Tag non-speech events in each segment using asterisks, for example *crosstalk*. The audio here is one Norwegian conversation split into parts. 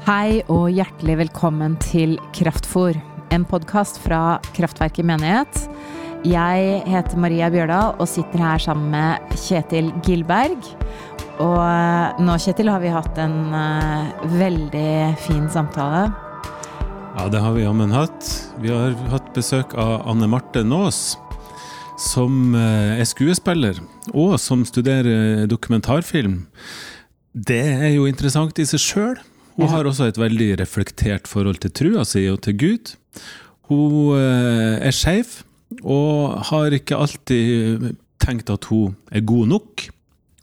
Hei og hjertelig velkommen til Kraftfor, en podkast fra Kraftverket menighet. Jeg heter Maria Bjørdal og sitter her sammen med Kjetil Gilberg. Og eh, nå, Kjetil, har vi hatt en uh, veldig fin samtale. Ja, det har vi jammen hatt. Vi har hatt besøk av Anne Marte Nås, som uh, er skuespiller, og som studerer dokumentarfilm. Det er jo interessant i seg sjøl. Hun har også et veldig reflektert forhold til trua si og til Gud. Hun uh, er skeiv, og har ikke alltid tenkt at hun er god nok.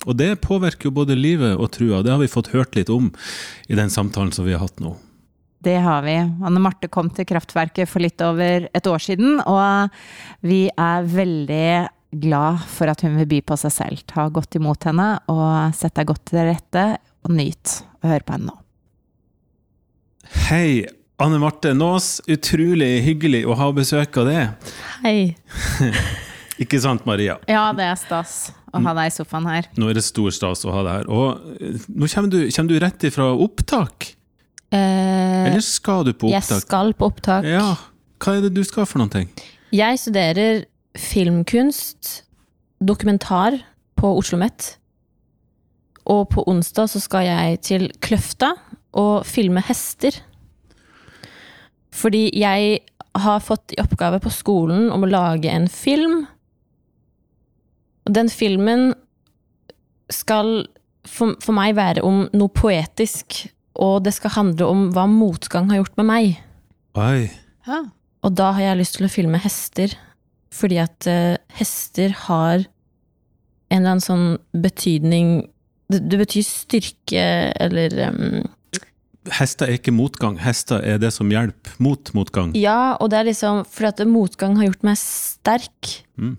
Og det påvirker jo både livet og trua. Det har vi fått hørt litt om i den samtalen som vi har hatt nå. Det har vi. Anne Marte kom til Kraftverket for litt over et år siden, og vi er veldig glad for at hun vil by på seg selv. Ta godt imot henne og sett deg godt til rette, og nyt å høre på henne nå. Hei, Anne Marte Nås. Utrolig hyggelig å ha besøk av deg. Hei. *laughs* Ikke sant, Maria? Ja, det er stas å ha deg i sofaen her. Nå er det stor stas å ha deg her. Og eh, nå kommer du, kommer du rett ifra opptak? Eh, Eller skal du på opptak? Jeg skal på opptak. Ja. Hva er det du skal for noen ting? Jeg studerer filmkunst, dokumentar, på Oslo OsloMet. Og på onsdag så skal jeg til Kløfta og filme hester. Fordi jeg har fått i oppgave på skolen om å lage en film og den filmen skal for, for, meg være om noe poetisk, og det skal handle om hva motgang har gjort med meg. Oi. Ja. Og da har jeg lyst til å filme hester, fordi at uh, hester har en eller annen sånn betydning Det, det betyr styrke, eller um, Hester er ikke motgang, hester er det som hjelper mot motgang. Ja, og det er liksom fordi at motgang har gjort meg sterk. Mm.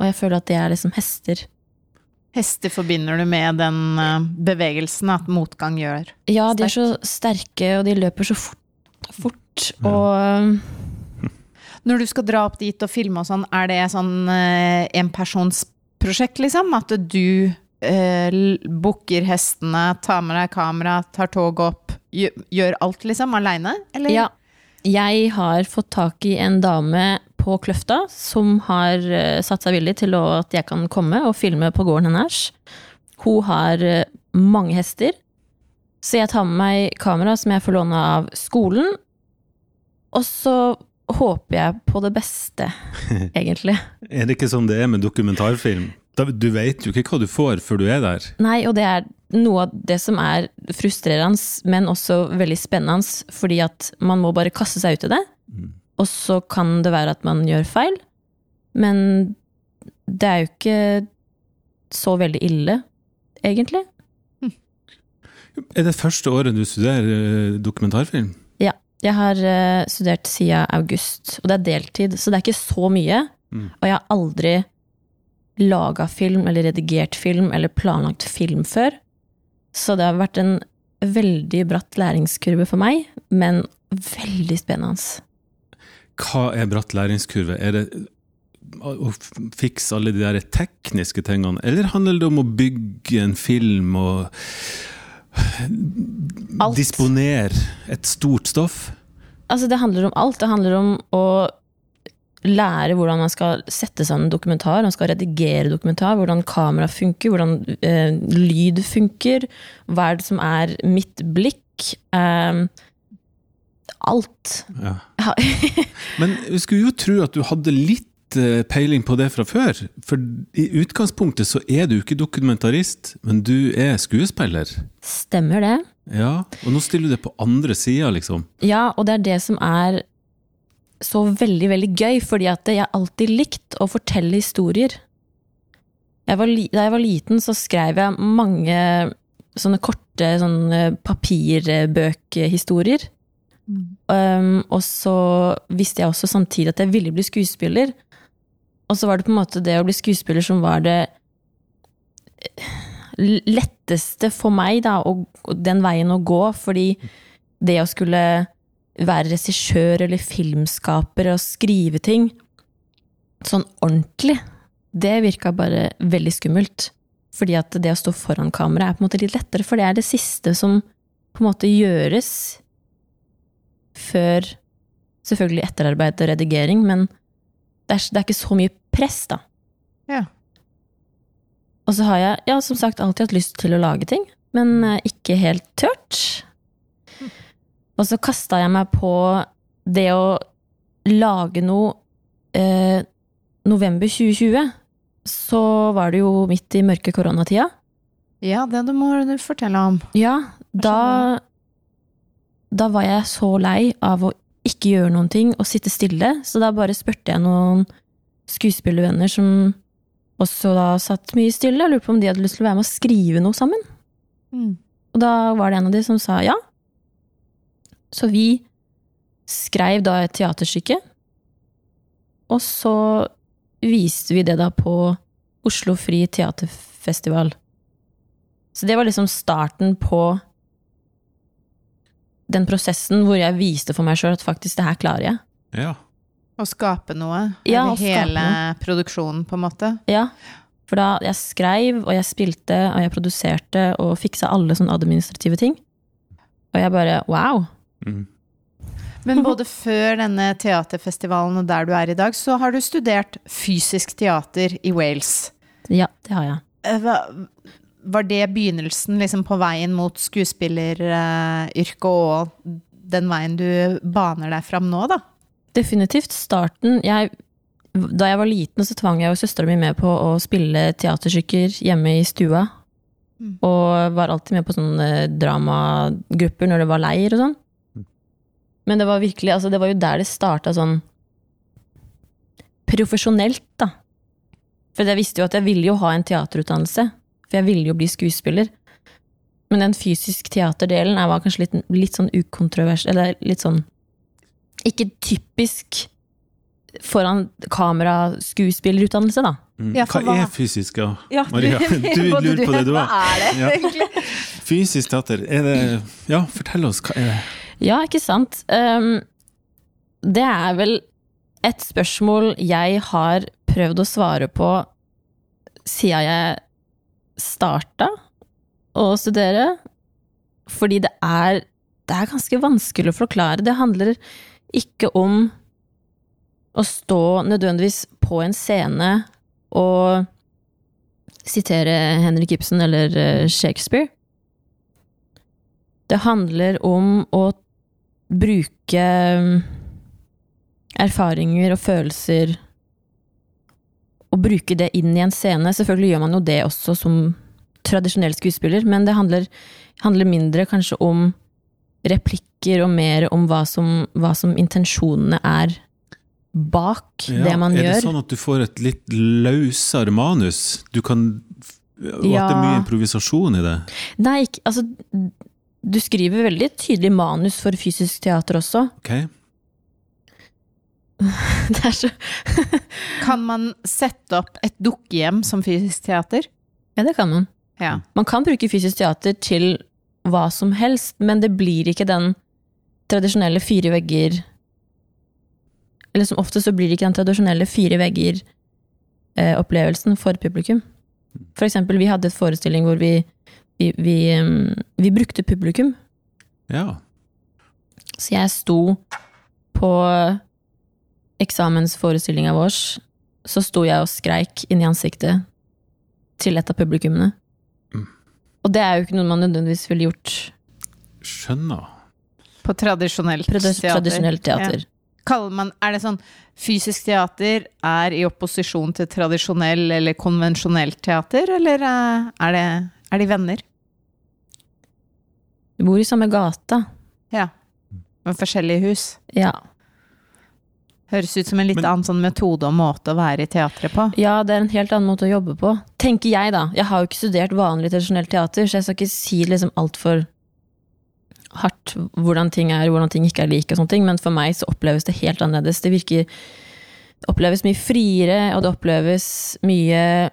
Og jeg føler at det er liksom hester. Hester forbinder du med den eh, bevegelsen at motgang gjør sterk? Ja, de er så sterke, og de løper så fort. fort. Og *laughs* eh, Når du skal dra opp dit og filme og sånn, er det sånn eh, enpersonsprosjekt, liksom? At du eh, booker hestene, tar med deg kamera, tar toget opp, gjør alt, liksom, aleine? Ja. Jeg har fått tak i en dame på Kløfta som har uh, satt seg villig til å, at jeg kan komme og filme på gården hennes. Hun har uh, mange hester, så jeg tar med meg kamera som jeg får låne av skolen. Og så håper jeg på det beste, *laughs* egentlig. er det ikke sånn det er med dokumentarfilm? Du vet jo ikke hva du får før du er der. Nei, og det er noe av det som er frustrerende, men også veldig spennende, fordi at man må bare kaste seg ut i det. Mm. Og så kan det være at man gjør feil, men det er jo ikke så veldig ille, egentlig. Er det første året du studerer eh, dokumentarfilm? Ja. Jeg har uh, studert siden august, og det er deltid, så det er ikke så mye. Mm. Og jeg har aldri laga film eller redigert film eller planlagt film før. Så det har vært en veldig bratt læringskurve for meg, men veldig spennende. Hva er bratt læringskurve? Er det å fikse alle de der tekniske tingene, eller handler det om å bygge en film og alt. disponere et stort stoff? Altså, det handler om alt. Det handler om å lære hvordan man skal sette sammen dokumentar, man skal redigere dokumentar, hvordan kamera funker, hvordan eh, lyd funker, hva er det som er mitt blikk. Eh, alt. Ja. *laughs* Men vi skulle jo tro at du hadde litt eh, peiling på det fra før. For i utgangspunktet så er du ikke dokumentarist, men du er skuespiller. Stemmer det. Ja, Og nå stiller du det på andre sida, liksom. Ja, og det er det som er så veldig, veldig gøy, fordi at jeg alltid likt å fortelle historier. Jeg var, da jeg var liten, så skrev jeg mange sånne korte sånne papirbøkhistorier. Um, og så visste jeg også samtidig at jeg ville bli skuespiller. Og så var det på en måte det å bli skuespiller som var det letteste for meg, da, og, den veien å gå. Fordi det å skulle være regissør eller filmskaper og skrive ting sånn ordentlig, det virka bare veldig skummelt. Fordi at det å stå foran kamera er på en måte litt lettere, for det er det siste som på en måte gjøres før selvfølgelig etterarbeid og redigering, men det er, det er ikke så mye press, da. Ja. Og så har jeg, ja, som sagt, alltid hatt lyst til å lage ting, men eh, ikke helt tørt. Og så kasta jeg meg på det å lage noe eh, november 2020. Så var det jo midt i mørke koronatida. Ja, det du må du fortelle om. Ja, da Da var jeg så lei av å ikke gjøre noen ting og sitte stille, så da bare spurte jeg noen skuespillervenner som også da satt mye stille, og lurte på om de hadde lyst til å være med og skrive noe sammen. Mm. Og da var det en av de som sa ja. Så vi skrev da et teaterstykke, og så viste vi det da på Oslo Fri Teaterfestival. Så det var liksom starten på den prosessen hvor jeg viste for meg sjøl at faktisk det her klarer jeg. Ja. Å skape noe. Ja, Eller å skape hele noe. produksjonen, på en måte. Ja, for da jeg skreiv, og jeg spilte, og jeg produserte, og fiksa alle sånne administrative ting. Og jeg bare wow. Mm. Men både før denne teaterfestivalen og der du er i dag, så har du studert fysisk teater i Wales. Ja, det har jeg. Eh, Var det begynnelsen liksom på veien mot skuespilleryrket og den veien du baner deg fram nå, da? Definitivt starten. Jeg, da jeg var liten, så tvang jeg jo søstera mi med på å spille teaterstykker hjemme i stua. Mm. Og var alltid med på sånne dramagrupper når det var leir og sånn. Men det var virkelig, altså det var jo der det starta sånn profesjonelt, da. For jeg visste jo at jeg ville jo ha en teaterutdannelse. For jeg ville jo bli skuespiller. Men den fysisk teaterdelen er- var kanskje litt, litt sånn ukontrovers... Eller litt sånn Ikke typisk foran kamera-skuespillerutdannelse, da. Mm. Ja, hva hva- er fysisk, ja? Ja, Maria, *laughs* du lurer på det, du òg. det Ja. Fysisk teater, er det Ja, fortell oss, hva er det? Ja, ikke sant? Um, det er vel et spørsmål jeg har prøvd å svare på siden jeg starta å studere. Fordi det er, det er ganske vanskelig å forklare. Det handler ikke om å stå nødvendigvis på en scene og sitere Henrik Ibsen eller eh, Shakespeare. Det handler om å bruke mm, erfaringer og følelser og bruke det inn i en scene. Selvfølgelig gjør man jo det også som tradisjonell skuespiller, men det handler, handler mindre kanskje om replikker og mer om hva som, hva som intensjonene er bak Ja, det man gjør. er gjør. det sånn at du får et litt løsere manus? Du kan Og at det er mye improvisasjon i det? Nei, altså Du skriver veldig tydelig manus for fysisk teater også. Ok? *laughs* Det er så *laughs* Kan man sette opp et dukkehjem som fysisk teater? Ja, det kan man. Ja. Man kan bruke fysisk teater til hva som helst, men det blir ikke den tradisjonelle fire vegger Eller som ofte så blir det ikke den tradisjonelle fire vegger-opplevelsen for publikum. For eksempel, vi hadde et forestilling hvor vi, vi, vi, vi brukte publikum. Ja. Så jeg sto på eksamensforestillinga vår, så sto jeg og skreik inn i ansiktet til et av publikummene. Mm. Og det er jo ikke noe man nødvendigvis ville gjort Skjønner. På tradisjonelt på teater. tradisjonelt teater. Kaller man, er det sånn fysisk teater er i opposisjon til tradisjonell eller konvensjonelt teater, eller eh, er, det, er de venner? Vi bor i samme gata. Ja. Med forskjellige hus. Ja. Høres ut som en litt Men- annen sånn metode og måte å være i teatret på. ja, det er en helt annen måte å jobbe på. Tenker jeg, da. Jeg har jo ikke studert vanlig tradisjonelt teater, så jeg skal ikke si liksom altfor hardt hvordan ting er, hvordan ting ikke er like og sånne ting, men for meg så oppleves det helt annerledes. Det virker Det oppleves mye friere, og det oppleves mye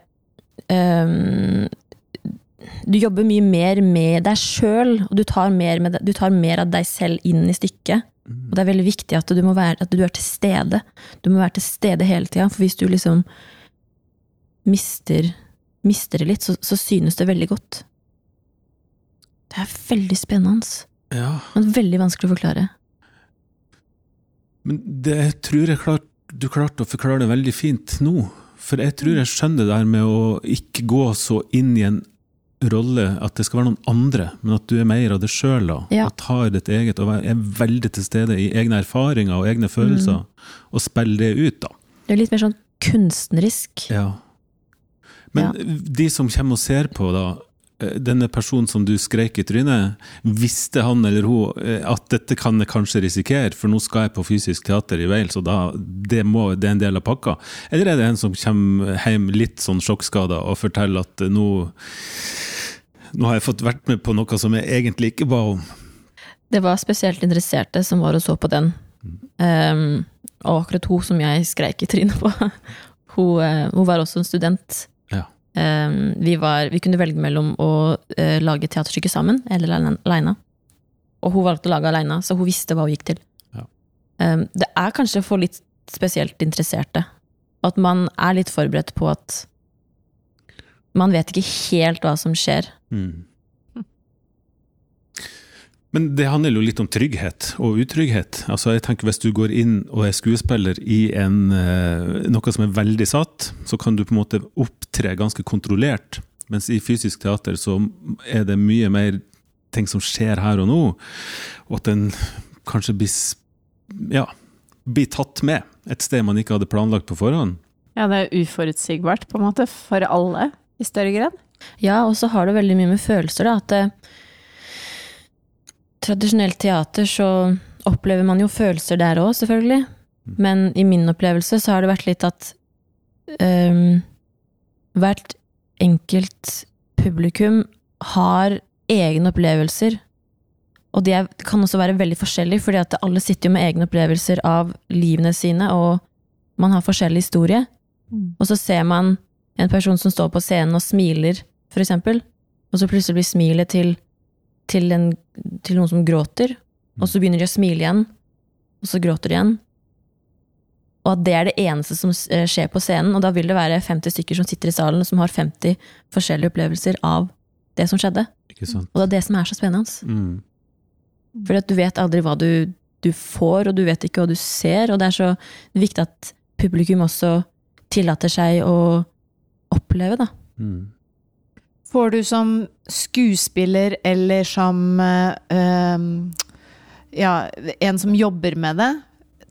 ehm, Du jobber mye mer med deg sjøl, og du tar, mer med, du tar mer av deg selv inn i stykket. Og det er veldig viktig at du, være, at du er til stede. Du må være til stede hele tida, for hvis du liksom mister, mister det litt, så, så synes det veldig godt. Det er veldig spennende, Ja. men veldig vanskelig å forklare. Men det tror jeg klart, du klarte å forklare det veldig fint nå. For jeg tror jeg skjønner det der med å ikke gå så inn i en rolle at det skal være noen andre, men at du er mer av det sjøl, da. Ja. Og tar ditt eget, og er veldig til stede i egne erfaringer og egne følelser, og spiller det ut, da. Det er litt mer sånn kunstnerisk. Ja. Men de som kommer og ser på, da. Eh, Denne personen som du skreik i trynet, visste han eller hun eh, at dette kan jeg kanskje risikere, for nå skal jeg på fysisk teater i Wales, og da, det, må, det er en del av pakka? Eller er det en som kommer hjem litt sånn sjokkskada og forteller at eh, nå, nå har jeg fått vært med på noe som jeg egentlig ikke ba om? Det var spesielt interesserte som var og så på den. Um, og akkurat hun som jeg skreik i trynet på, *laughs* hun, hun var også en student. Um, vi, var, vi kunne velge mellom å eh, lage teaterstykke sammen eller aleine. Og hun valgte å lage aleine, så hun visste hva hun gikk til. Ja. Um, det er kanskje for litt spesielt interesserte. At man er litt forberedt på at man vet ikke helt hva som skjer. Mm. Men det handler jo litt om trygghet og utrygghet. Altså jeg tenker Hvis du går inn og er skuespiller i en, eh, noe som er veldig satt, så kan du på en måte opptre ganske kontrollert. Mens i fysisk teater så er det mye mer ting som skjer her og nå, og at den kanskje blir, ja, blir tatt med et sted man ikke hadde planlagt på forhånd. Ja, det er uforutsigbart, på en måte, for alle, i større grad. Ja, og så har det veldig mye med følelser, da. At eh, tradisjonelt teater så opplever man jo følelser der òg, selvfølgelig. Men i min opplevelse så har det vært litt at ehm, hvert enkelt publikum har egne opplevelser. Og de kan også være veldig forskjellige, fordi at alle sitter jo med egne opplevelser av livene sine, og man har forskjellig historie. Og så ser man en person som står på scenen og smiler, for eksempel, og så plutselig blir smilet til, til, en, til noen som gråter, og så begynner de å smile igjen, og så gråter de igjen. Og at det er det eneste som eh, skjer på scenen, og da vil det være 50 stykker som sitter i salen som har 50 forskjellige opplevelser av det som skjedde. Ikke sant? Og det er det som er så spennende. Mm. Fordi du vet aldri hva du, du får, og du vet ikke hva du ser, og det er så viktig at publikum også tillater seg å oppleve, da. Mm. Får du som skuespiller eller som um, ja, en som jobber med det,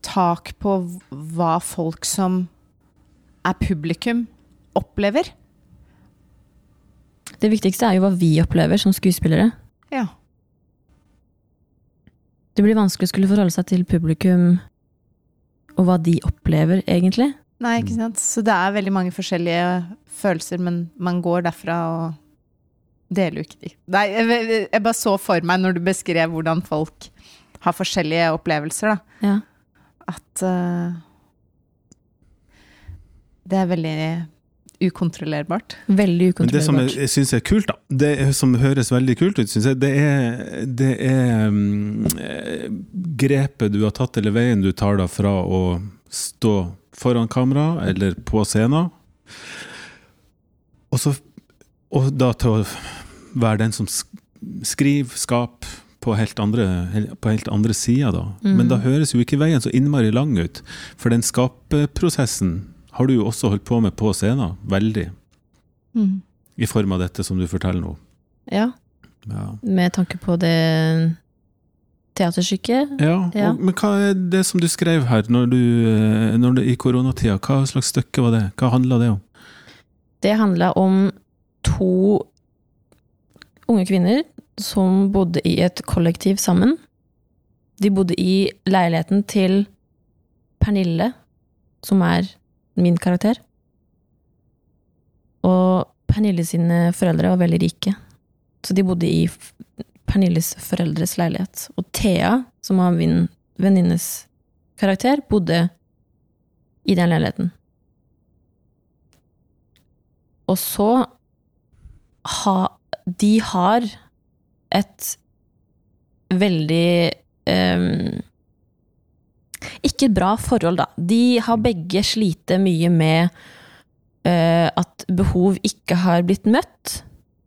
tak på hva folk som er publikum, opplever? Det viktigste er jo hva vi opplever som skuespillere. Ja. Det blir vanskelig å skulle forholde seg til publikum og hva de opplever, egentlig. Nei, ikke sant. Så det er veldig mange forskjellige følelser, men man går derfra og deler jo ikke de. Nei, jeg, jeg bare så for meg når du beskrev hvordan folk har forskjellige opplevelser, da. Ja. At eh, det er veldig ukontrollerbart. Veldig ukontrollerbart. Men det som jeg, jeg syns er kult, da, det som høres veldig kult ut, syns jeg, det er, det er eh, grepet du har tatt, eller veien du tar da fra å stå foran kamera eller på scenen, og, så, og da til å være den som skriver, skaper på helt andre, på helt andre sida, da. Mm. Men da høres jo ikke veien så innmari lang ut, for den skaperprosessen har du jo også holdt på med på scenen, veldig. I form av dette som du forteller nå. Ja, Ja, med tanke på det teaterstykket. ja, Ja. Og, men hva er det som du skrev her når du, eh, når du, i koronatida? Hva slags stykke var det? Hva handla det om? Det handla om to unge kvinner som bodde i et kollektiv sammen. De bodde i leiligheten til Pernille, som er min karakter. Og Pernille sine foreldre var veldig rike, så de bodde i Pernilles foreldres leilighet. Og Thea, som var min venninnes karakter, bodde i den leiligheten. Og så ha De har et veldig um, Ikke bra forhold, da. De har begge slitt mye med uh, at behov ikke har blitt møtt.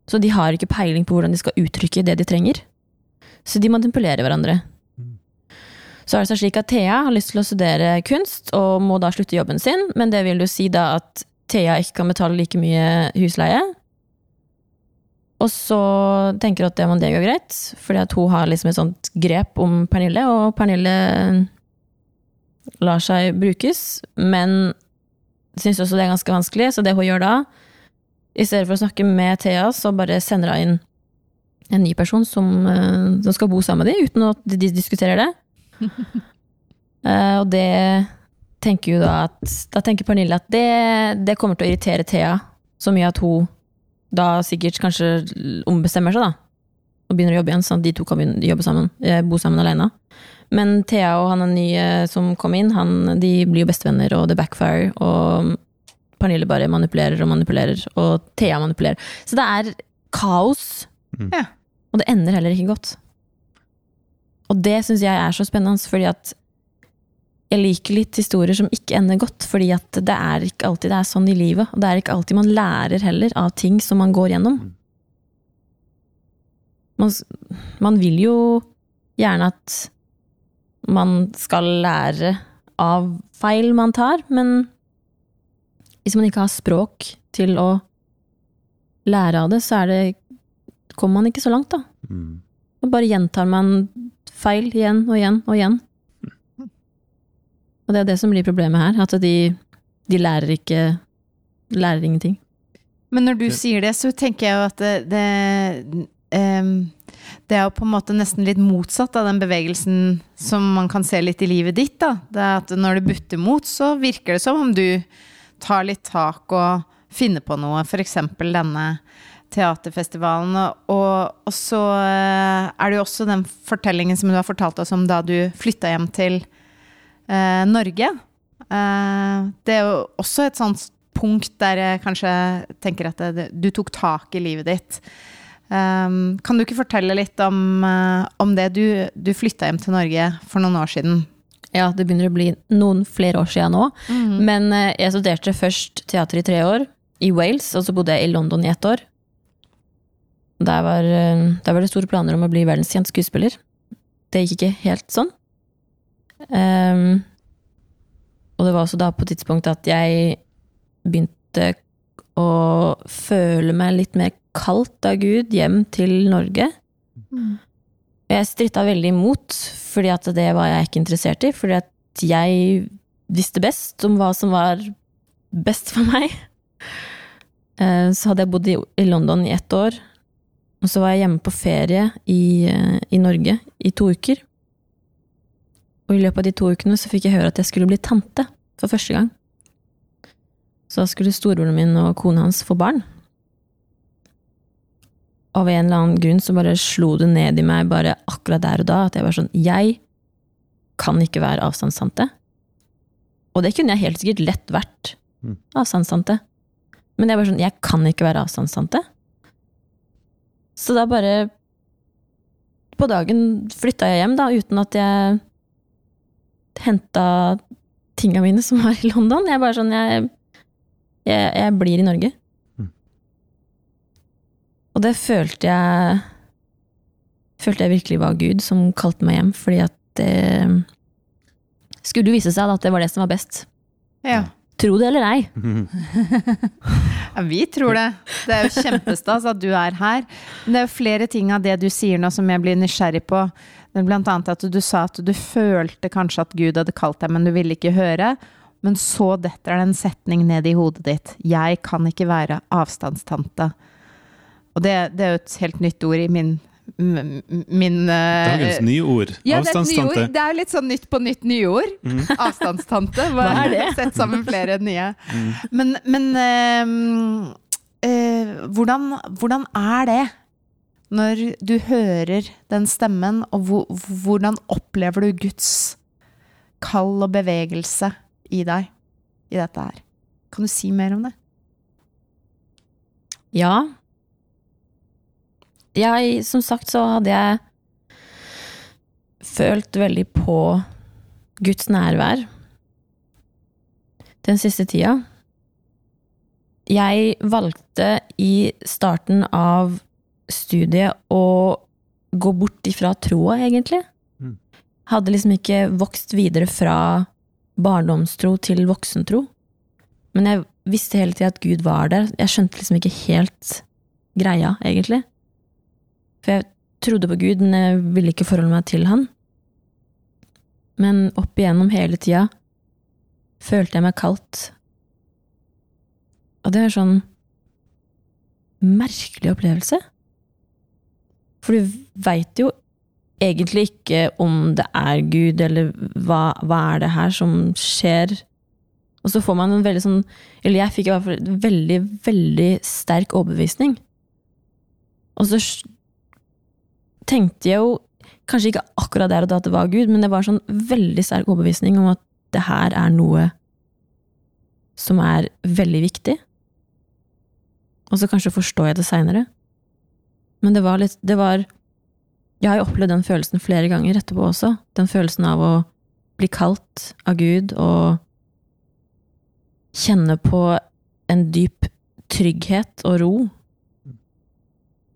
Så de har ikke peiling på hvordan de skal uttrykke det de trenger. Så de manipulerer hverandre. Mm. Så er det slik at Thea har lyst til å studere kunst, og må da slutte jobben sin, men det vil jo si da at Thea ikke kan betale like mye husleie. Og så tenker hun at det, det går greit, fordi at hun har liksom et sånt grep om Pernille, og Pernille lar seg brukes, men syns også det er ganske vanskelig, så det hun gjør da, i stedet for å snakke med Thea, så bare sender hun inn en ny person som, eh, som skal bo sammen med dem, uten at de diskuterer det. *laughs* Eh, og det tenker jo da at Da tenker Pernille at det, det kommer til å irritere Thea så mye at hun da sikkert kanskje ombestemmer seg, da. Og begynner å jobbe igjen, sånn at de to kan jobbe sammen, eh, bo sammen alene. Men Thea og han nye som kom inn, han, de blir jo bestevenner, og det backfire. Og Pernille bare manipulerer og manipulerer, og Thea manipulerer. Så det er kaos. Mm. Og det ender heller ikke godt. Og det syns jeg er så spennende, fordi at jeg liker litt historier som ikke ender godt, fordi at det er ikke alltid det er sånn i livet. Og det er ikke alltid man lærer heller av ting som man går gjennom. Man, man vil jo gjerne at man skal lære av feil man tar, men hvis man ikke har språk til å lære av det, så det kommer man ikke så langt, da. Mm. Og bare gjentar man feil igjen og igjen og igjen. Og det er det som blir problemet her, at de, de lærer ikke Lærer ingenting. Men når du sier det, så tenker jeg jo at det, det, Um, det er jo på en måte nesten litt motsatt av den bevegelsen som man kan se litt i livet ditt. da. Det er at Når det butter mot, så virker det som om du tar litt tak og finner på noe. F.eks. denne teaterfestivalen. Og, og så eh, er det jo også den fortellingen som du har fortalt oss om da du flytta hjem til eh, Norge. Eh, det er jo også et sånt punkt der jeg kanskje tenker at det, du tok tak i livet ditt. Um, kan du ikke fortelle litt om, eh, om det? Du, du flytta hjem til Norge for noen år siden. Ja, det begynner å bli noen flere år siden nå. Men eh, jeg studerte først teater i tre år, i Wales, og så bodde jeg i London i ett år. Der var, der var det store planer om å bli verdenskjent skuespiller. Det gikk ikke helt sånn. Ehm, og det var også da på tidspunktet tidspunkt at jeg begynte å føle meg litt mer kalt av Gud hjem til Norge. Og jeg stritta veldig imot, fordi at det var jeg ikke interessert i. Fordi at jeg visste best om hva som var best for meg. *laughs* Eh, Så hadde jeg bodd i, i London i ett år, og så var jeg hjemme på ferie i, eh, i Norge i to uker. Og i løpet av de to ukene så fikk jeg høre at jeg skulle bli tante for første gang. Så da skulle storebroren min og kona hans få barn. Av en eller annen grunn så bare slo det ned i meg bare akkurat der og da at jeg var sånn Jeg kan ikke være avstandstante. Og det kunne jeg helt sikkert lett vært. Mm. Avstandstante. Men jeg var sånn Jeg kan ikke være avstandstante. Så da bare På dagen flytta jeg hjem, da, uten at jeg henta tinga mine som var i London. Jeg er bare sånn Jeg, jeg, jeg blir i Norge. Mm. Og det følte jeg Følte jeg virkelig var Gud som kalte meg hjem, fordi at det skulle jo vise seg at det var det som var best. Ja. Tro det eller ei. *laughs* ja, vi tror det. Det er jo kjempestas at du er her. Men det er jo flere ting av det du sier nå som jeg blir nysgjerrig på. Er Blant annet at du sa at du følte kanskje at Gud hadde kalt deg, men du ville ikke høre. Men så detter det en setning ned i hodet ditt. Jeg kan ikke være avstandstante. Og det, det er jo et helt nytt ord i min min Dagens Dagens nyord. Ja, det er et Avstandstante. Det er litt sånn nytt på nytt nyord. Mm. Avstandstante. Hva er det? Sett sammen flere nye. Men, men uh, uh, hvordan, hvordan er det når du hører den stemmen, og hvordan opplever du Guds kall og bevegelse i deg i dette her? Kan du si mer om det? Ja. Jeg, som sagt, så hadde jeg følt veldig på Guds nærvær den siste tida. Jeg valgte i starten av studiet å gå bort ifra troa, egentlig. Mm. hadde liksom ikke vokst videre fra barndomstro til voksentro. Men jeg visste hele tida at Gud var der. Jeg skjønte liksom ikke helt greia, egentlig. For jeg trodde på Gud, men jeg ville ikke forholde meg til han. Men opp igjennom hele tida følte jeg meg kaldt. Og det er sånn merkelig opplevelse. For du veit jo egentlig ikke om det er Gud, eller hva, hva er det her som skjer? Og så får man en veldig sånn Eller jeg fikk i hvert fall en veldig, veldig sterk overbevisning. Og så tenkte jeg jo Kanskje ikke akkurat der og da at det var Gud, men det var sånn veldig sterk overbevisning om at det her er noe som er veldig viktig. Og så kanskje forstår jeg det seinere. Men det var litt Det var Jeg har jo opplevd den følelsen flere ganger etterpå også. Den følelsen av å bli kalt av Gud og kjenne på en dyp trygghet og ro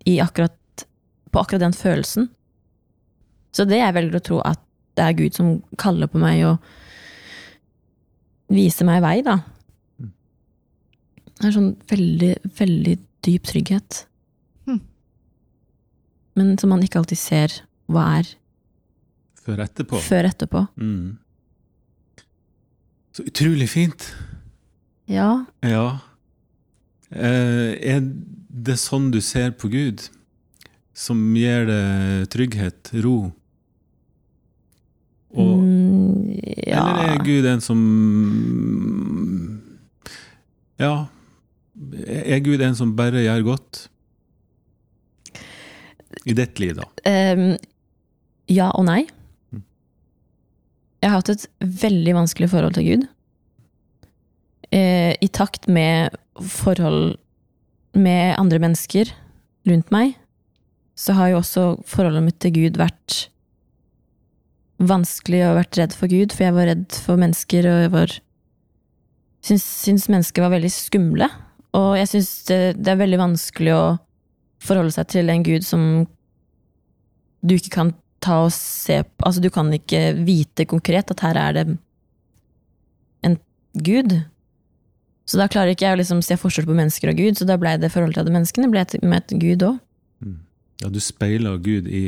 i akkurat, på akkurat den følelsen. Så det jeg velger å tro at det er Gud som kaller på meg og viser meg vei, da. Det er sånn veldig, veldig dyp trygghet. Men som man ikke alltid ser hva er Før etterpå. før etterpå. Mm. Så utrolig fint. Ja, Ja. Eh, er det sånn du ser på Gud? Som gir deg trygghet, ro? Og, mm, ja. Eller er Gud en som Ja. Er Gud en som bare gjør godt? I ditt liv, da. Um, ja og nei. Mm. Jeg har hatt et veldig vanskelig forhold til Gud. Uh, I takt med forhold med andre mennesker rundt meg, så har jo også forholdet mitt til Gud vært vanskelig og vært redd for Gud, for jeg var redd for mennesker, og jeg var syns, syns mennesker var veldig skumle. Og jeg syns det, det er veldig vanskelig å forholde seg til en gud som du ikke kan ta og se på Altså, du kan ikke vite konkret at her er det en gud. Så da klarer ikke jeg å liksom se forskjell på mennesker og Gud, så da ble det forholdet til de menneskene ble med et Gud òg. Ja, du speila Gud i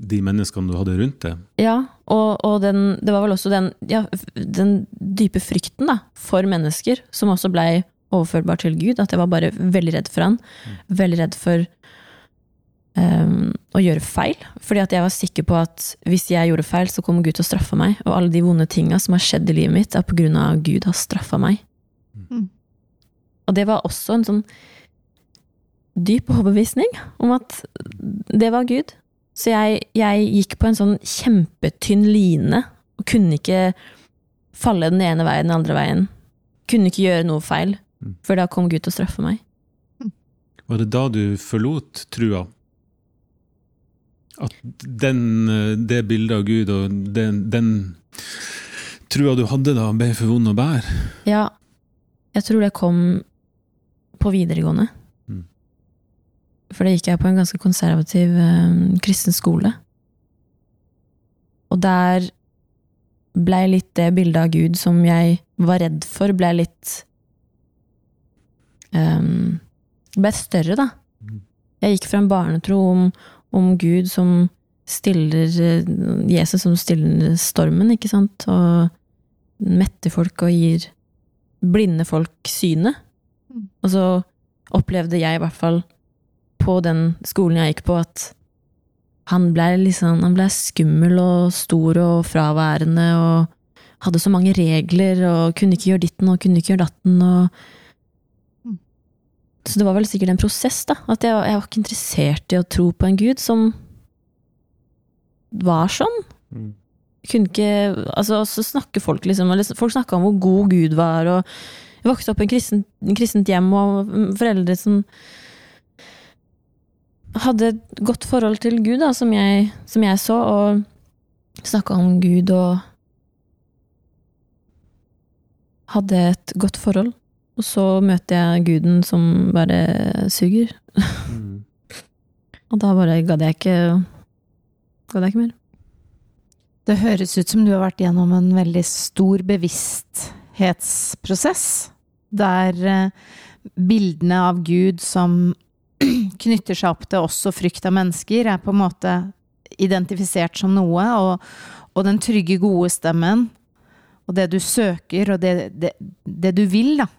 de menneskene du hadde rundt deg. Ja, og, og den, det var vel også den, ja, den dype frykten da, for mennesker, som også blei overførbar til Gud. At jeg var bare veldig redd for han. Veldig redd for å gjøre feil. Fordi at jeg var sikker på at hvis jeg gjorde feil, så kommer Gud til å straffe meg. Og alle de vonde tinga som har skjedd i livet mitt, er på grunn av at Gud har straffa meg. Mm. Og det var også en sånn dyp overbevisning om at det var Gud. Så jeg, jeg gikk på en sånn kjempetynn line og kunne ikke falle den ene veien den andre veien. Kunne ikke gjøre noe feil, Mm. for da kom Gud til å straffe meg. Var det da du forlot trua? At den, eh, det bildet av Gud og den, den trua du hadde da, ble for vond å bære? Ja, jeg tror det kom på videregående. Mm. For da gikk jeg på en ganske konservativ eh, kristen skole. Og der blei litt det bildet av Gud som jeg var redd for, blei litt um, Blei større, da. Mm. Jeg gikk fra en barnetro om, om Gud som stiller eh, Jesus som stiller stormen, ikke sant, og metter folk og gir blinde folk synet. Mm. Og så opplevde jeg i hvert fall på den skolen jeg gikk på, at han ble liksom Han ble skummel og stor og fraværende og hadde så mange regler og kunne ikke gjøre ditten og kunne ikke gjøre datten og. Så det var vel sikkert en prosess, da. At jeg, jeg var ikke interessert i å tro på en gud som var sånn kunne ikke Altså, så snakker folk liksom Folk snakka om hvor god Gud var, og jeg vokste opp i en kristent, kristent hjem, og mm, foreldre som hadde et godt forhold til Gud, da, som jeg, som jeg så, og snakka om Gud og hadde et godt forhold. Og så møter jeg guden som bare suger. Og da bare gadd jeg ikke Gadd jeg ikke mer. Det høres ut som du har vært gjennom en veldig stor bevissthetsprosess, der eh, bildene av Gud som *clears throat* knytter seg opp til oss og frykt av mennesker, er på en måte identifisert som noe, og, og den trygge, gode stemmen, og det du søker, og det, det, det du vil, da,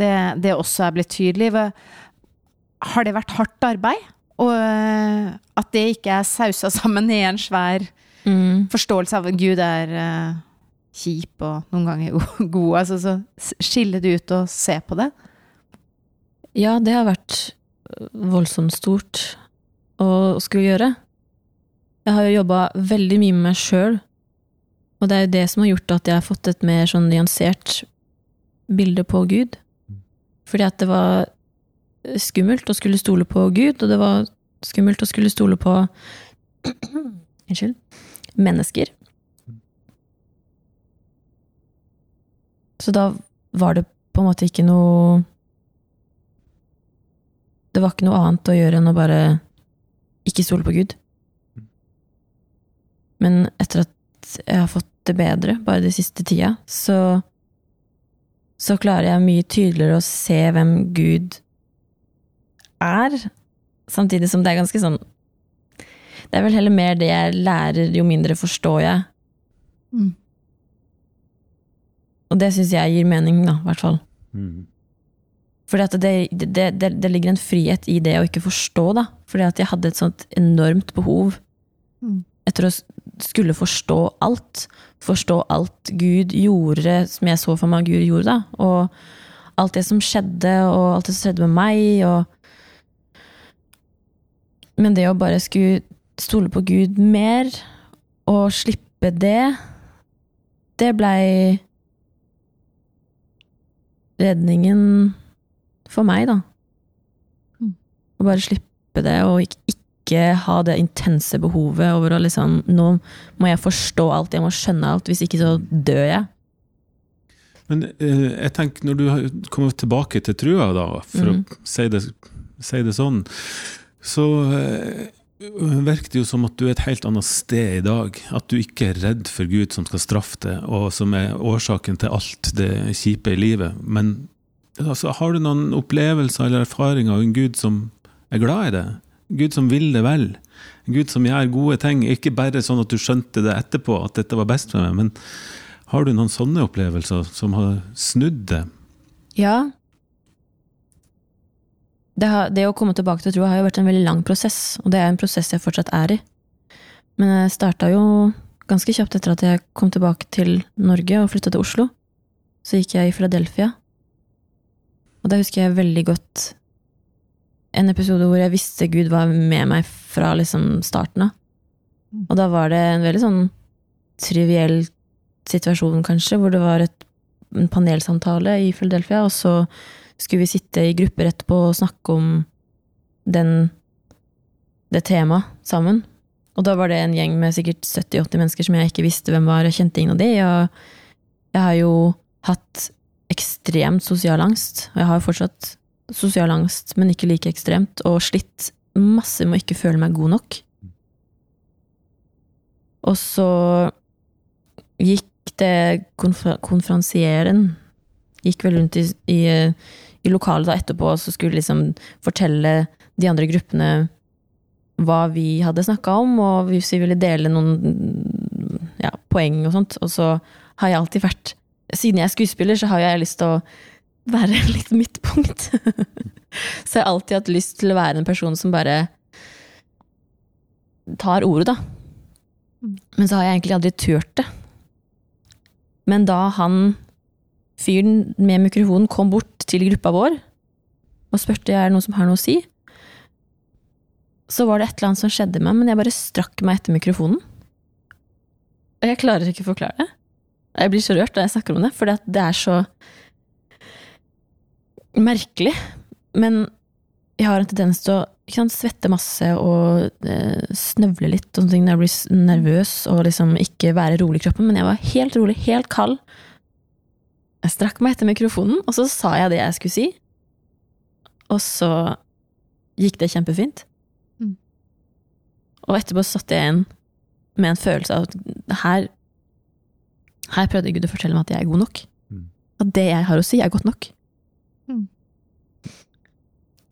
det, det også er blitt tydelig. Har det vært hardt arbeid? Og eh, at det ikke er sausa *laughs* sammen i en svær Mm. forståelse av at Gud er uh, kjip og noen ganger *laughs* god. Altså, så skille det ut og se på det. Ja, det har vært voldsomt stort å skulle gjøre. Jeg har jo jobba veldig mye med meg sjøl, og det er jo det som har gjort at jeg har fått et mer sånn nyansert bilde på Gud. Fordi at det var skummelt å skulle stole på Gud, og det var skummelt å skulle stole på *clears throat* Unnskyld. Mennesker. Så da var det på en måte ikke noe Det var ikke noe annet å gjøre enn å bare ikke stole på Gud. Men etter at jeg har fått det bedre, bare de siste tida, så så klarer jeg mye tydeligere å se hvem Gud er, samtidig som det er ganske sånn Det er vel heller mer det jeg lærer, jo mindre forstår jeg. Mm. Og det syns jeg gir mening, da, i hvert fall. Mm. Fordi at det, det, det, det ligger en frihet i det å ikke forstå, da. Fordi at jeg hadde et sånt enormt behov Mm. etter å skulle forstå alt. Forstå alt Gud gjorde, som jeg så for meg Gud gjorde, da. Og alt det som skjedde, og alt det som skjedde med meg, og Men det å bare skulle stole på Gud mer, og slippe det, det blei redningen for meg, da. Mm. Å bare slippe det, og ikke, ikke ha det intense behovet over å liksom Nå må jeg forstå alt, jeg må skjønne alt, hvis ikke så dør jeg. Men eh, jeg tenker, når du har kommet tilbake til trua, da, for mm. å si det, si det sånn, så eh, virker det jo som at du er et helt annet sted i dag. At du ikke er redd for Gud som skal straffe deg, og som er årsaken til alt det kjipe i livet. Men altså, har du noen opplevelser eller erfaringer av en Gud som er glad i deg? Gud som vil det vel? Gud som gjør gode ting? Ikke bare sånn at du skjønte det etterpå, at dette var best for meg, men har du noen sånne opplevelser som har snudd det? Ja. Det, har, det å komme tilbake til troa har jo vært en veldig lang prosess, og det er en prosess jeg fortsatt er i. Men jeg starta jo ganske kjapt etter at jeg kom tilbake til Norge og flytta til Oslo. Så gikk jeg i Philadelphia. Og da husker jeg veldig godt en episode hvor jeg visste Gud var med meg fra liksom starten av. Og da var det en veldig sånn triviell situasjon, kanskje, hvor det var et, en panelsamtale i Philadelphia, og så skulle vi sitte i grupper etterpå og snakke om den, det temaet sammen. Og da var det en gjeng med sikkert 70-80 mennesker som jeg ikke visste hvem var. Jeg kjente ingen av de, og jeg har jo hatt ekstremt sosial angst. Og jeg har jo fortsatt sosial angst, men ikke like ekstremt, og slitt masse med å ikke føle meg god nok. Og så gikk det konfer konferansieren Gikk vel rundt i, i, i lokalet da etterpå og så skulle liksom fortelle de andre gruppene hva vi hadde snakka om, og hvis vi ville dele noen ja, poeng og sånt. Og så har jeg alltid vært Siden jeg er skuespiller, så har jeg lyst til å være *laughs* litt midtpunkt. *laughs* så jeg har alltid hatt lyst til å være en person som bare tar ordet, da. Men så har jeg egentlig aldri turt det. Men da han fyren med mikrofonen kom bort til gruppa vår og spurte er det noen som har noe å si, så var det et eller annet som skjedde med meg, men jeg bare strakk meg etter mikrofonen. Og jeg klarer ikke å forklare det. Jeg blir så rørt da jeg snakker om det, for det er så merkelig. Men jeg har en tendens til å ikke sant, svette masse og eh, snøvle litt og sånne ting når jeg blir nervøs og liksom ikke være rolig i kroppen, men jeg var helt rolig, helt kald. Jeg strakk meg etter mikrofonen, og så sa jeg det jeg skulle si. Og så gikk det kjempefint. Mm. Og etterpå satt jeg igjen med en følelse av at her Her prøvde Gud å fortelle meg at jeg er god nok. Mm. At det jeg har å si, er godt nok.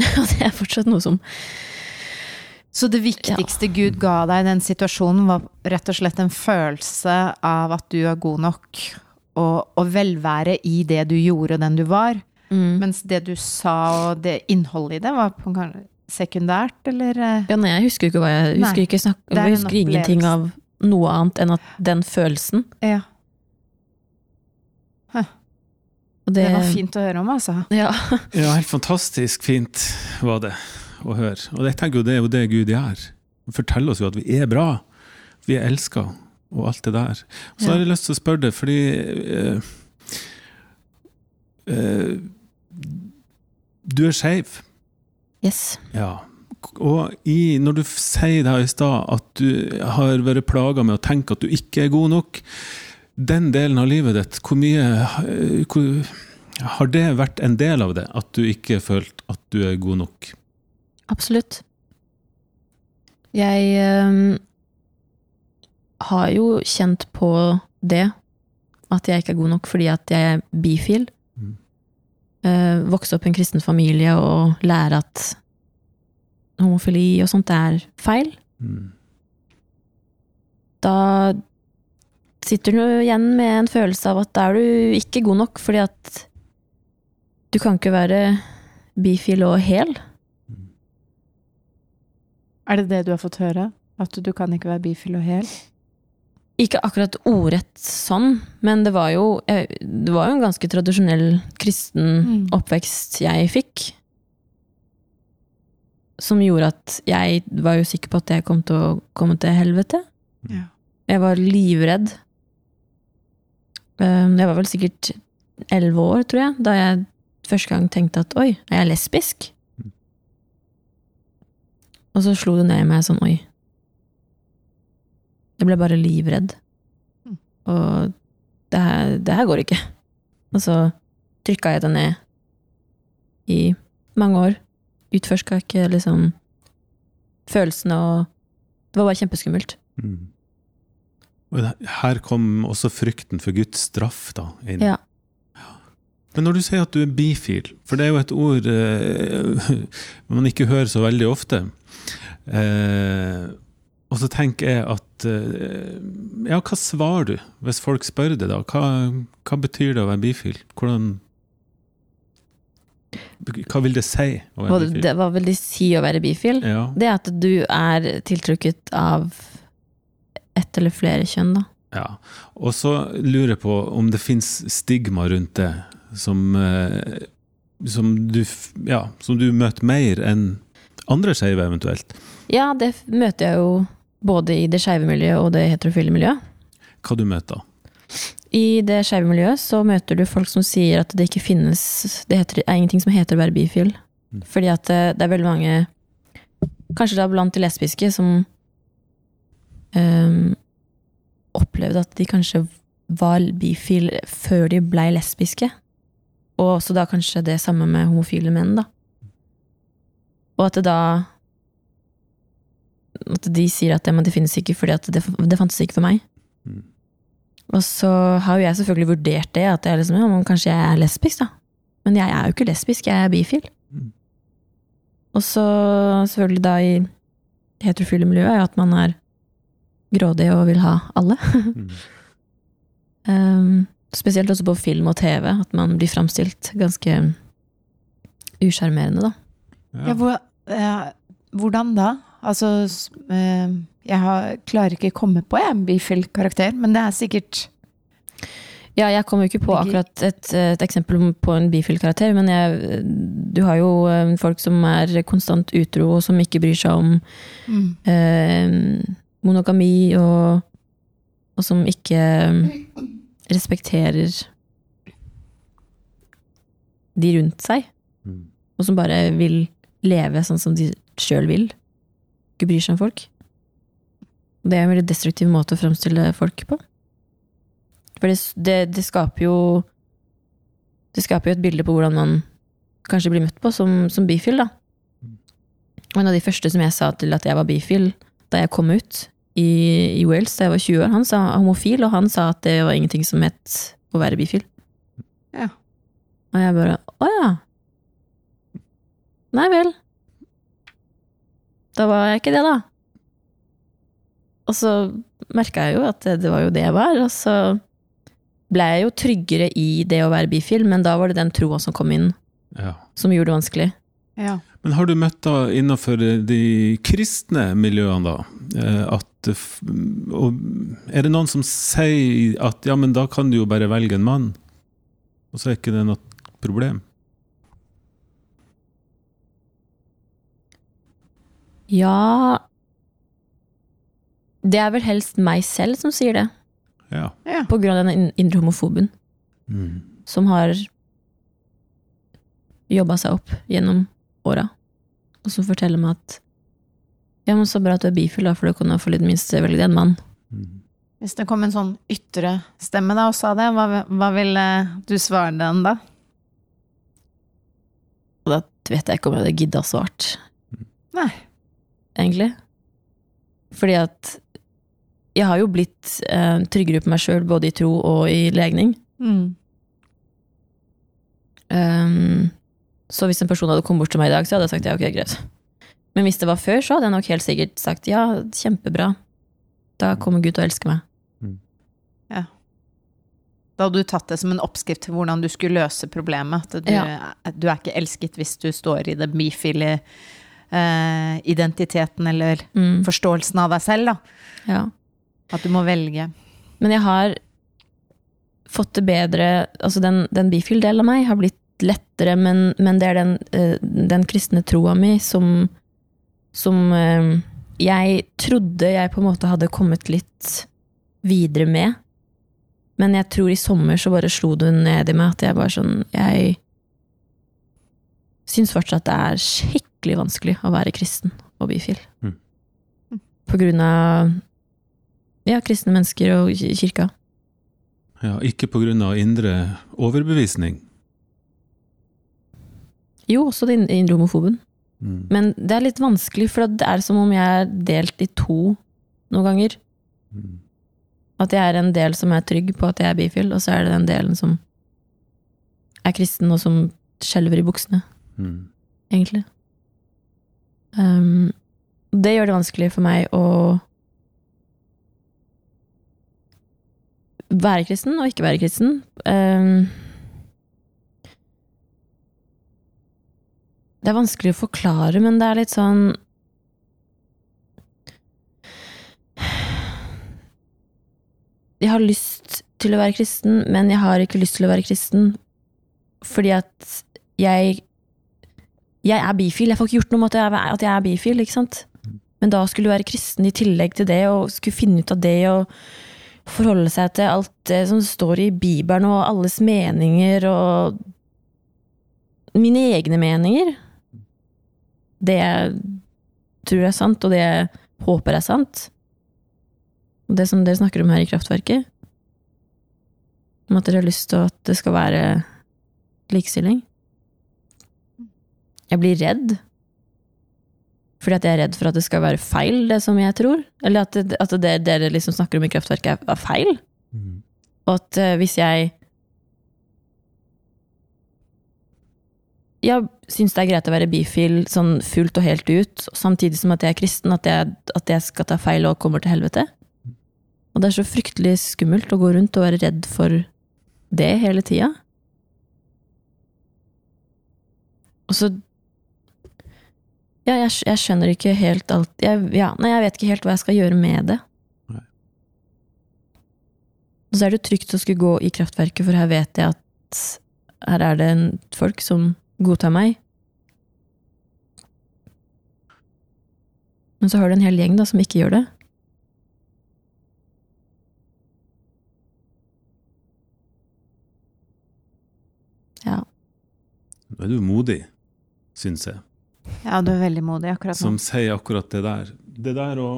*laughs* Og det er fortsatt noe som Så det viktigste Gud ga deg i den situasjonen, var rett og slett en følelse av at du er god nok, og, og velvære i det du gjorde, og den du var. mm. Mens det du sa, og det innholdet i det, var sekundært, eller eh, Ja, nei, jeg husker ikke hva jeg husker, Nei, ikke snakk, jeg husker ingenting av noe annet enn at den følelsen. Ja. Og Det var fint å høre om, altså. Ja. *laughs* Ja, helt fantastisk fint var det å høre. Og jeg tenker jo det er jo det Gud gjør. Han forteller oss jo at vi er bra, vi er elska, og alt det der. Så Ja. har jeg lyst til å spørre deg, fordi øh, øh, Du er skeiv. Yes. Ja. Og i, når du sier det her i stad, at du har vært plaga med å tenke at du ikke er god nok, den delen av livet ditt, hvor mye eh, hvor, Har det vært en del av det? At du ikke følt at du er god nok? Absolutt. Jeg ehm, har jo kjent på det, at jeg ikke er god nok fordi at jeg er bifil. Mm. Eh, vokse opp i en kristen familie og lære at homofili og sånt er feil. Mm. Da sitter du igjen med en følelse av at da er du ikke god nok, fordi at du kan ikke være bifil og hel. Er det det du har fått høre? At du kan ikke være bifil og hel? Ikke akkurat ordrett sånn, men det var jo, det var jo en ganske tradisjonell kristen Mm. oppvekst jeg fikk. Som gjorde at jeg var jo sikker på at jeg kom til å komme til helvete. Ja. Jeg var livredd. Eh, Jeg var vel sikkert elleve år, tror jeg, da jeg første gang tenkte at oi, er jeg lesbisk? Og så slo det ned i meg sånn oi. Jeg ble bare livredd. Mm. Og det her, det her går ikke. Og så trykka jeg det ned i mange år. Utforska ikke liksom følelsene og Det var bare kjempeskummelt. Mm. Og her kom også frykten for Guds straff da, inn. Ja. Men når du sier at du er bifil, for det er jo et ord eh, *laughs* man ikke hører så veldig ofte, eh, og så tenker jeg at eh, Ja, hva svarer du hvis folk spør deg da? Hva, hva betyr det å være bifil? Hvordan Hva vil det si å være bifil? det, hva vil det si å være bifil? Ja, Det er at du er tiltrukket av ett eller flere kjønn, da. ja. Og så lurer jeg på om det fins stigma rundt det som, eh, som, du, ja, som du møter mer enn andre skeive, eventuelt. Ja, det møter jeg jo både i det skeive miljøet og det heterofile miljøet. Hva du møter. da? I det skeive miljøet så møter du folk som sier at det ikke finnes Det heter, er ingenting som heter å være bifil. Mm. Fordi at det, det er veldig mange, kanskje da blant de lesbiske, som ehm, opplevde at de kanskje var bifile før de blei lesbiske. Og også da kanskje det samme med homofile menn, da. Og at det da At de sier at det, men det finnes ikke fordi at det, det fantes ikke for meg. Mm. Og så har jo jeg selvfølgelig vurdert det, at jeg liksom, ja, kanskje jeg er lesbisk, da. Men jeg er jo ikke lesbisk, jeg er bifil. Mm. Og så selvfølgelig da i heterofile miljøet er jo at man er grådig og vil ha alle. Mm. Um, *laughs* spesielt også på film og TV, at man blir framstilt ganske usjarmerende, da. Ja, hvor, eh, hvordan da? Altså, eh, jeg har, klarer ikke å komme på en bifil-karakter, men det er sikkert Ja, jeg kommer jo ikke på akkurat et, et eksempel på en bifil-karakter, men jeg, du har jo eh, folk som er konstant utro, og som ikke bryr seg om mm. eh, monogami, og, og som ikke eh, respekterer de rundt seg, Mm. og som bare vil leve sånn som de sjøl vil. Ikke bryr seg om folk. Det er en veldig destruktiv måte å framstille folk på. For det, det, det skaper jo Det skaper jo et bilde på hvordan man kanskje blir møtt på som, som bifil, da. Og en av de første som jeg sa til at jeg var bifil, da jeg kom ut i, i Wales da jeg var 20 år. Han sa homofil, og han sa at det var ingenting som het å være bifil. Ja. Og jeg bare Å ja. Nei vel. Da var jeg ikke det, da. Og så merka jeg jo at det, det var jo det jeg var, og så ble jeg jo tryggere i det å være bifil, men da var det den troa som kom inn, Ja. som gjorde det vanskelig. Ja. Men har du møtt da innenfor de kristne miljøene, da, eh, at Er det noen som sier at ja, men da kan du jo bare velge en mann, og så er ikke det noe problem? Ja Det er vel helst meg selv som sier det, Ja. ja. på grunn av den indre homofoben Mm. som har jobba seg opp gjennom åra, og som forteller meg at ja, men så bra at du er bifil, da, for du kan jo for litt minst velge deg en mann. Mm. Hvis det kom en sånn ytre stemme da og sa det, hva, hva ville du svare den da? Og da vet jeg ikke om jeg hadde gidda svart, Nei. egentlig. Fordi at jeg har jo blitt eh, tryggere på meg sjøl, både i tro og i legning. Mm. Um, så hvis en person hadde kommet bort til meg i dag, så hadde jeg sagt ja, ok, greit. Men hvis det var før, så hadde jeg nok helt sikkert sagt ja, kjempebra. Da kommer Gud til å elske meg. Da hadde du tatt det som en oppskrift til hvordan du skulle løse problemet. At du, Ja. du er ikke elsket hvis du står i den bifile eh, identiteten eller Mm, forståelsen av deg selv, da. ja. At du må velge. Men jeg har fått det bedre Altså, den, den bifile delen av meg har blitt lettere, men, men det er den, eh, den kristne troa mi som Som eh, jeg trodde jeg på en måte hadde kommet litt videre med. Men jeg tror i sommer så bare slo det ned i meg at jeg bare sånn Jeg syns fortsatt det er skikkelig vanskelig å være kristen og bifil. Mm. På grunn av ja, kristne mennesker og kirka. Ja, ikke på grunn av indre overbevisning. Jo, også den indre homofoben. Mm. Men det er litt vanskelig, for det er som om jeg er delt i to noen ganger. Mm. At jeg er en del som er trygg på at jeg er bifil, og så er det den delen som er kristen, og som skjelver i buksene, Mm. egentlig. Um, det gjør det vanskelig for meg å være kristen og ikke være kristen. Um, det er vanskelig å forklare, men det er litt sånn Jeg har lyst til å være kristen, men jeg har ikke lyst til å være kristen fordi at jeg Jeg er bifil. Jeg får ikke gjort noe med at jeg er, bifil, ikke sant? Men da skulle du være kristen i tillegg til det, og skulle finne ut av det, og forholde seg til alt det som står i Bibelen, og alles meninger, og mine egne meninger. Det jeg tror er sant, og det jeg håper er sant. Og det som dere snakker om her i Kraftverket. Om at dere har lyst til at det skal være likestilling. Jeg blir redd. Fordi at jeg er redd for at det skal være feil, det som jeg tror. Eller at det, at det dere liksom snakker om i Kraftverket, er, er feil. Mm. Og at eh, hvis jeg Jeg syns det er greit å være bifil sånn fullt og helt ut, samtidig som at jeg er kristen, at jeg, at jeg skal ta feil og kommer til helvete. Og det er så fryktelig skummelt å gå rundt og være redd for det hele tida. Og så Ja, jeg, jeg skjønner ikke helt alt jeg, ja, Nei, jeg vet ikke helt hva jeg skal gjøre med det. Nei. Og så er det trygt å skulle gå i kraftverket, for her vet jeg at her er det en folk som godtar meg. Men så har du en hel gjeng da, som ikke gjør det. Ja. Nå er du modig, syns jeg, Ja, du er veldig modig akkurat nå. som sier akkurat det der. Det der å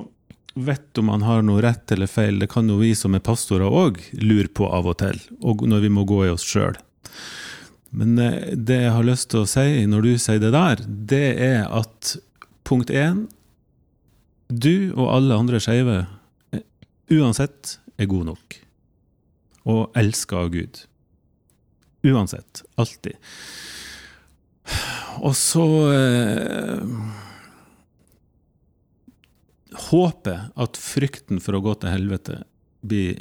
vite om man har noe rett eller feil, det kan jo vi som er pastorer òg lure på av og til, og når vi må gå i oss sjøl. Men eh, det jeg har lyst til å si når du sier det der, det er at punkt én Du og alle andre skeive uansett er god nok. Og elska av Gud. Uansett. Alltid. Og så eh, Håper at frykten for å gå til helvete blir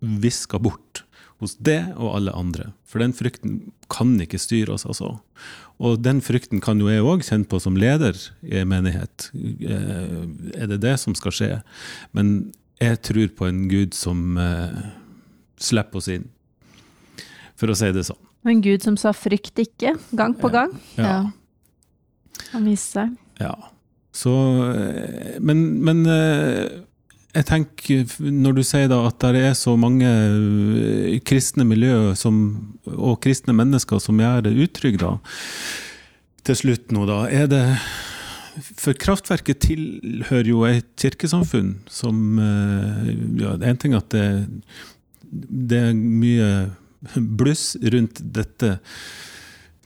viska bort hos det og alle andre. For den frykten kan ikke styre oss, altså. Og den frykten kan jo jeg òg kjenne på som leder i en menighet. Eh, er det det som skal skje? Men jeg tror på en Gud som eh, slipper oss inn, for å si det sånn. En gud som sa 'frykt ikke', gang på gang. Ja. Han viste seg. Ja. Så eh, Men, men eh, jeg tenker, når du sier da at det er så mange eh, kristne miljø som, og kristne mennesker som gjør det utrygge, da, til slutt nå, da, er det For Kraftverket tilhører jo et kirkesamfunn som eh, ja, En ting at det, det er mye bluss rundt dette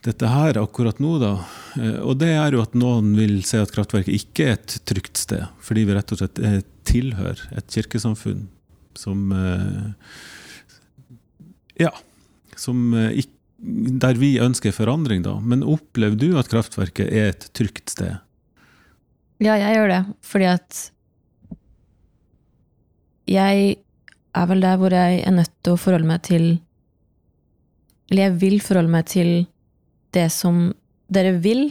dette her akkurat nå, da. Eh, Og det er jo at noen vil si at kraftverket ikke er et trygt sted, fordi vi rett og slett er, tilhører et kirkesamfunn som eh, Ja. Som eh, ikk- der vi ønsker forandring, da. Men opplever du at kraftverket er et trygt sted? Ja, jeg gjør det, fordi at jeg er vel der hvor jeg er nødt til å forholde meg til Eller jeg vil forholde meg til det som dere vil,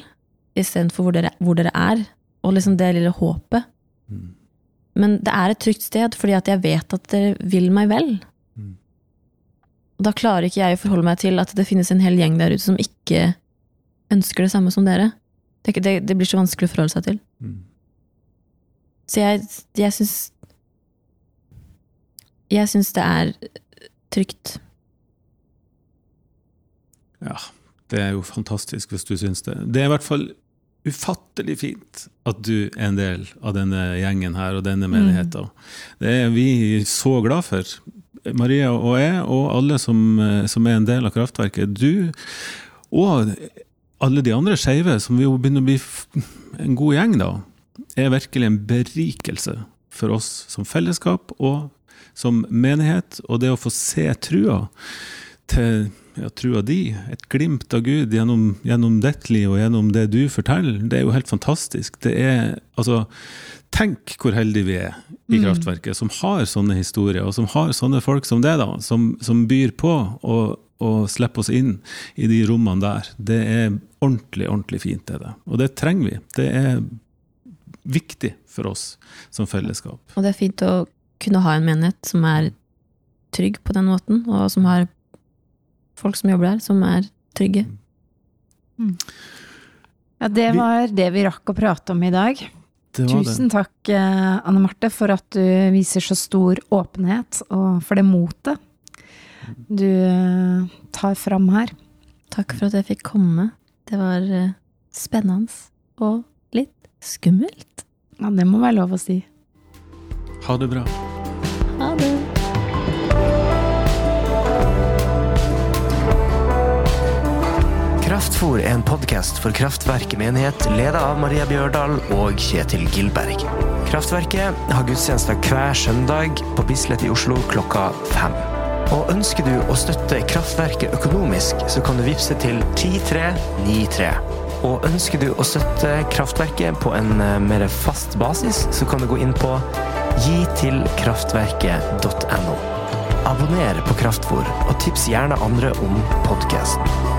istedenfor hvor, dere- hvor dere er, og liksom det lille håpet. Mm. Men det er et trygt sted, fordi at jeg vet at dere vil meg vel. Mm. Og da klarer ikke jeg å forholde meg til at det finnes en hel gjeng der ute som ikke ønsker det samme som dere. Det, det, det blir så vanskelig å forholde seg til. Mm. Så jeg, jeg syns Jeg syns det er trygt. Ja, det er jo fantastisk hvis du syns det. Det er i hvert fall ufattelig fint at du er en del av denne gjengen her og denne menigheten. Det er vi så glad for. Maria og jeg, og alle som, eh, som er en del av kraftverket. Du og alle de andre skeive, som vi jo begynner å bli en god gjeng, da, er virkelig en berikelse for oss som fellesskap og som menighet. Og det å få se trua til ja, trua di, et glimt av Gud gjennom, gjennom ditt liv og gjennom det du forteller, det er jo helt fantastisk. Det er, altså, tenk hvor heldige vi er i Kraftverket, som har sånne historier, og som har sånne folk som det, da, som, som byr på og, og slipper oss inn i de rommene der. Det er ordentlig, ordentlig fint, det er det. Og det trenger vi. Det er viktig for oss som fellesskap. Og det er fint å kunne ha en menighet som er trygg på den måten, og som har folk som jobber der, som er trygge. Ja, det var det vi rakk å prate om i dag. Det var det. Tusen takk, eh, Anne Marte, for at du viser så stor åpenhet, og for det motet du eh, tar fram her. Takk for at jeg fikk komme. Det var eh, spennende og litt skummelt. Ja, det må være lov å si. Ha det bra. Ha det. Kraftfor er en podkast for Kraftverket menighet, ledet av Maria Bjørdal og Kjetil Gilberg. Kraftverket har gudstjenester hver søndag på Bislett i Oslo klokka fem. Og ønsker du å støtte Kraftverket økonomisk, så kan du vippse til 10393. Og ønsker du å støtte Kraftverket på en eh, mer fast basis, så kan du gå inn på gitilkraftverket.no. Abonner på Kraftfor, og tips gjerne andre om podkasten.